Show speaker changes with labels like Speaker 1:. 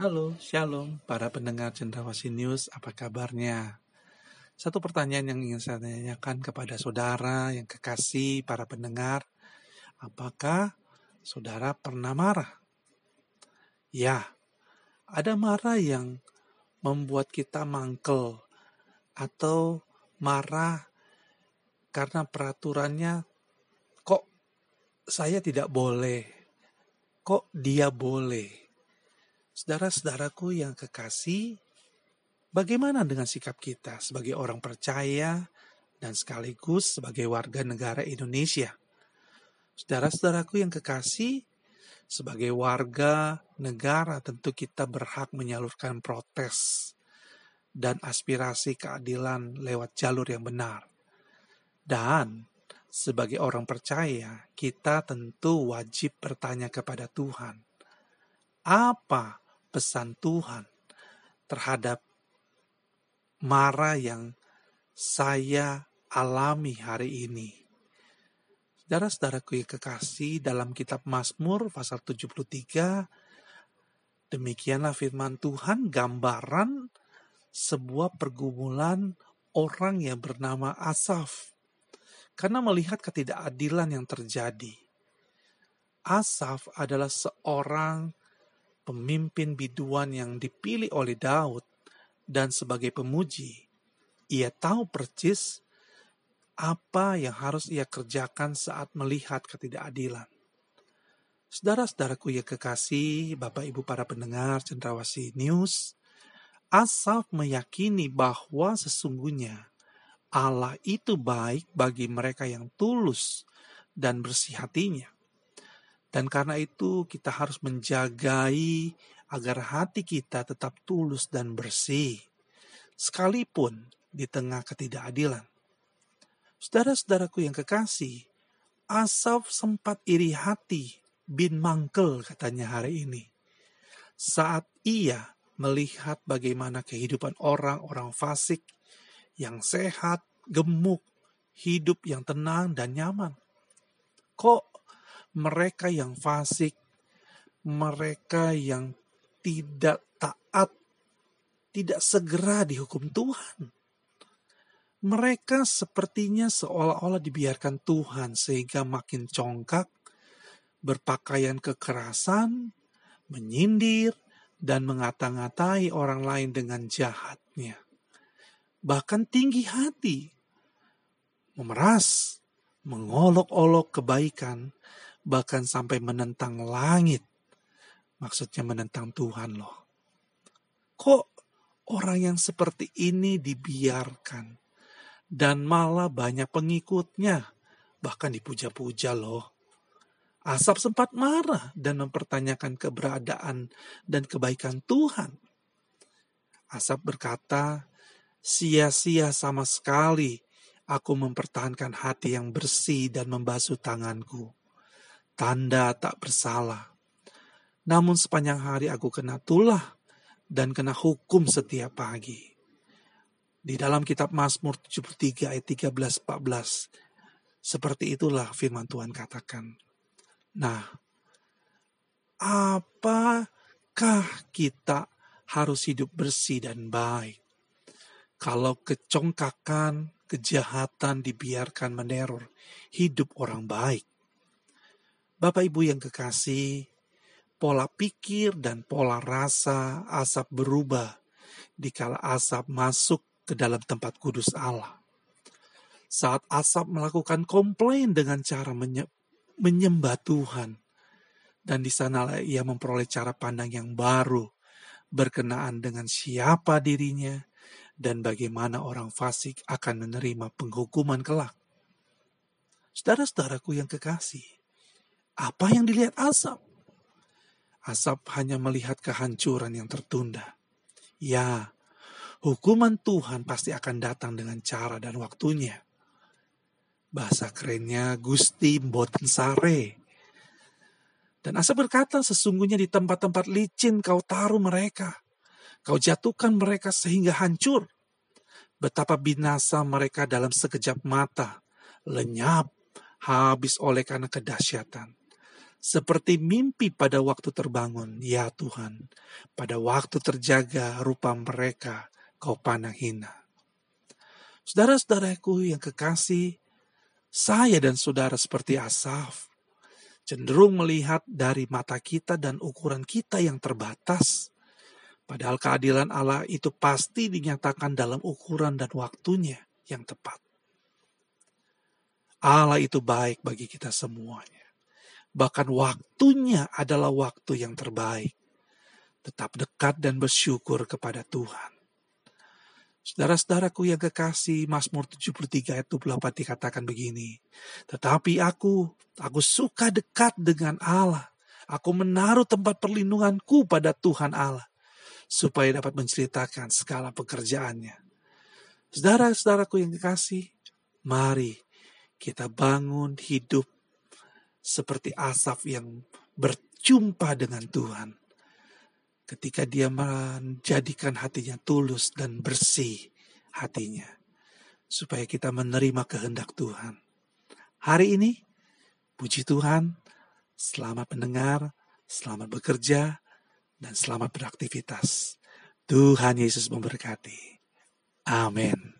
Speaker 1: Halo, Shalom, para pendengar Cendrawasih News, apa kabarnya? Satu pertanyaan yang ingin saya tanyakan kepada saudara yang kekasih, para pendengar, apakah saudara pernah marah? Ya, ada marah yang membuat kita mangkel atau marah karena peraturannya kok saya tidak boleh, kok dia boleh Saudara-saudaraku yang kekasih, bagaimana dengan sikap kita sebagai orang percaya dan sekaligus sebagai warga negara Indonesia? Saudara-saudaraku yang kekasih, sebagai warga negara tentu kita berhak menyalurkan protes dan aspirasi keadilan lewat jalur yang benar. Dan sebagai orang percaya, kita tentu wajib bertanya kepada Tuhan, apa pesan Tuhan terhadap marah yang saya alami hari ini. Saudara-saudaraku yang kekasih dalam kitab Mazmur pasal 73, demikianlah firman Tuhan gambaran sebuah pergumulan orang yang bernama Asaf. Karena melihat ketidakadilan yang terjadi. Asaf adalah seorang pemimpin biduan yang dipilih oleh Daud dan sebagai pemuji, ia tahu percis apa yang harus ia kerjakan saat melihat ketidakadilan. Saudara-saudaraku yang kekasih, Bapak Ibu para pendengar Cendrawasih News, Asaf meyakini bahwa sesungguhnya Allah itu baik bagi mereka yang tulus dan bersih hatinya. Dan karena itu kita harus menjagai agar hati kita tetap tulus dan bersih. Sekalipun di tengah ketidakadilan. Saudara-saudaraku yang kekasih, Asaf sempat iri hati bin mangkel katanya hari ini. Saat ia melihat bagaimana kehidupan orang-orang fasik yang sehat, gemuk, hidup yang tenang dan nyaman. Kok mereka yang fasik, mereka yang tidak taat, tidak segera dihukum Tuhan. Mereka sepertinya seolah-olah dibiarkan Tuhan sehingga makin congkak, berpakaian kekerasan, menyindir, dan mengata-ngatai orang lain dengan jahatnya. Bahkan tinggi hati, memeras, mengolok-olok kebaikan, bahkan sampai menentang langit. Maksudnya menentang Tuhan loh. Kok orang yang seperti ini dibiarkan dan malah banyak pengikutnya, bahkan dipuja-puja loh. Asap sempat marah dan mempertanyakan keberadaan dan kebaikan Tuhan. Asap berkata, sia-sia sama sekali aku mempertahankan hati yang bersih dan membasuh tanganku tanda tak bersalah. Namun sepanjang hari aku kena tulah dan kena hukum setiap pagi. Di dalam kitab Mazmur 73 ayat 13 14 seperti itulah firman Tuhan katakan. Nah, apakah kita harus hidup bersih dan baik? Kalau kecongkakan, kejahatan dibiarkan meneror hidup orang baik. Bapak Ibu yang kekasih, pola pikir dan pola rasa asap berubah dikala asap masuk ke dalam tempat kudus Allah. Saat asap melakukan komplain dengan cara menye menyembah Tuhan, dan di sanalah ia memperoleh cara pandang yang baru berkenaan dengan siapa dirinya dan bagaimana orang fasik akan menerima penghukuman kelak. Saudara-saudaraku yang kekasih, apa yang dilihat Asap? Asap hanya melihat kehancuran yang tertunda. Ya, hukuman Tuhan pasti akan datang dengan cara dan waktunya. Bahasa kerennya Gusti Mboten Sare. Dan Asa berkata sesungguhnya di tempat-tempat licin kau taruh mereka. Kau jatuhkan mereka sehingga hancur. Betapa binasa mereka dalam sekejap mata. Lenyap, habis oleh karena kedahsyatan. Seperti mimpi pada waktu terbangun, ya Tuhan. Pada waktu terjaga rupa mereka, kau pandang hina. Saudara-saudaraku yang kekasih, saya dan saudara seperti Asaf, cenderung melihat dari mata kita dan ukuran kita yang terbatas. Padahal keadilan Allah itu pasti dinyatakan dalam ukuran dan waktunya yang tepat. Allah itu baik bagi kita semuanya bahkan waktunya adalah waktu yang terbaik. Tetap dekat dan bersyukur kepada Tuhan. Saudara-saudaraku yang kekasih, Mazmur 73 ayat 28 dikatakan begini. Tetapi aku, aku suka dekat dengan Allah. Aku menaruh tempat perlindunganku pada Tuhan Allah. Supaya dapat menceritakan segala pekerjaannya. Saudara-saudaraku yang kekasih, mari kita bangun hidup seperti Asaf yang berjumpa dengan Tuhan. Ketika dia menjadikan hatinya tulus dan bersih hatinya. Supaya kita menerima kehendak Tuhan. Hari ini, puji Tuhan, selamat mendengar, selamat bekerja, dan selamat beraktivitas. Tuhan Yesus memberkati. Amin.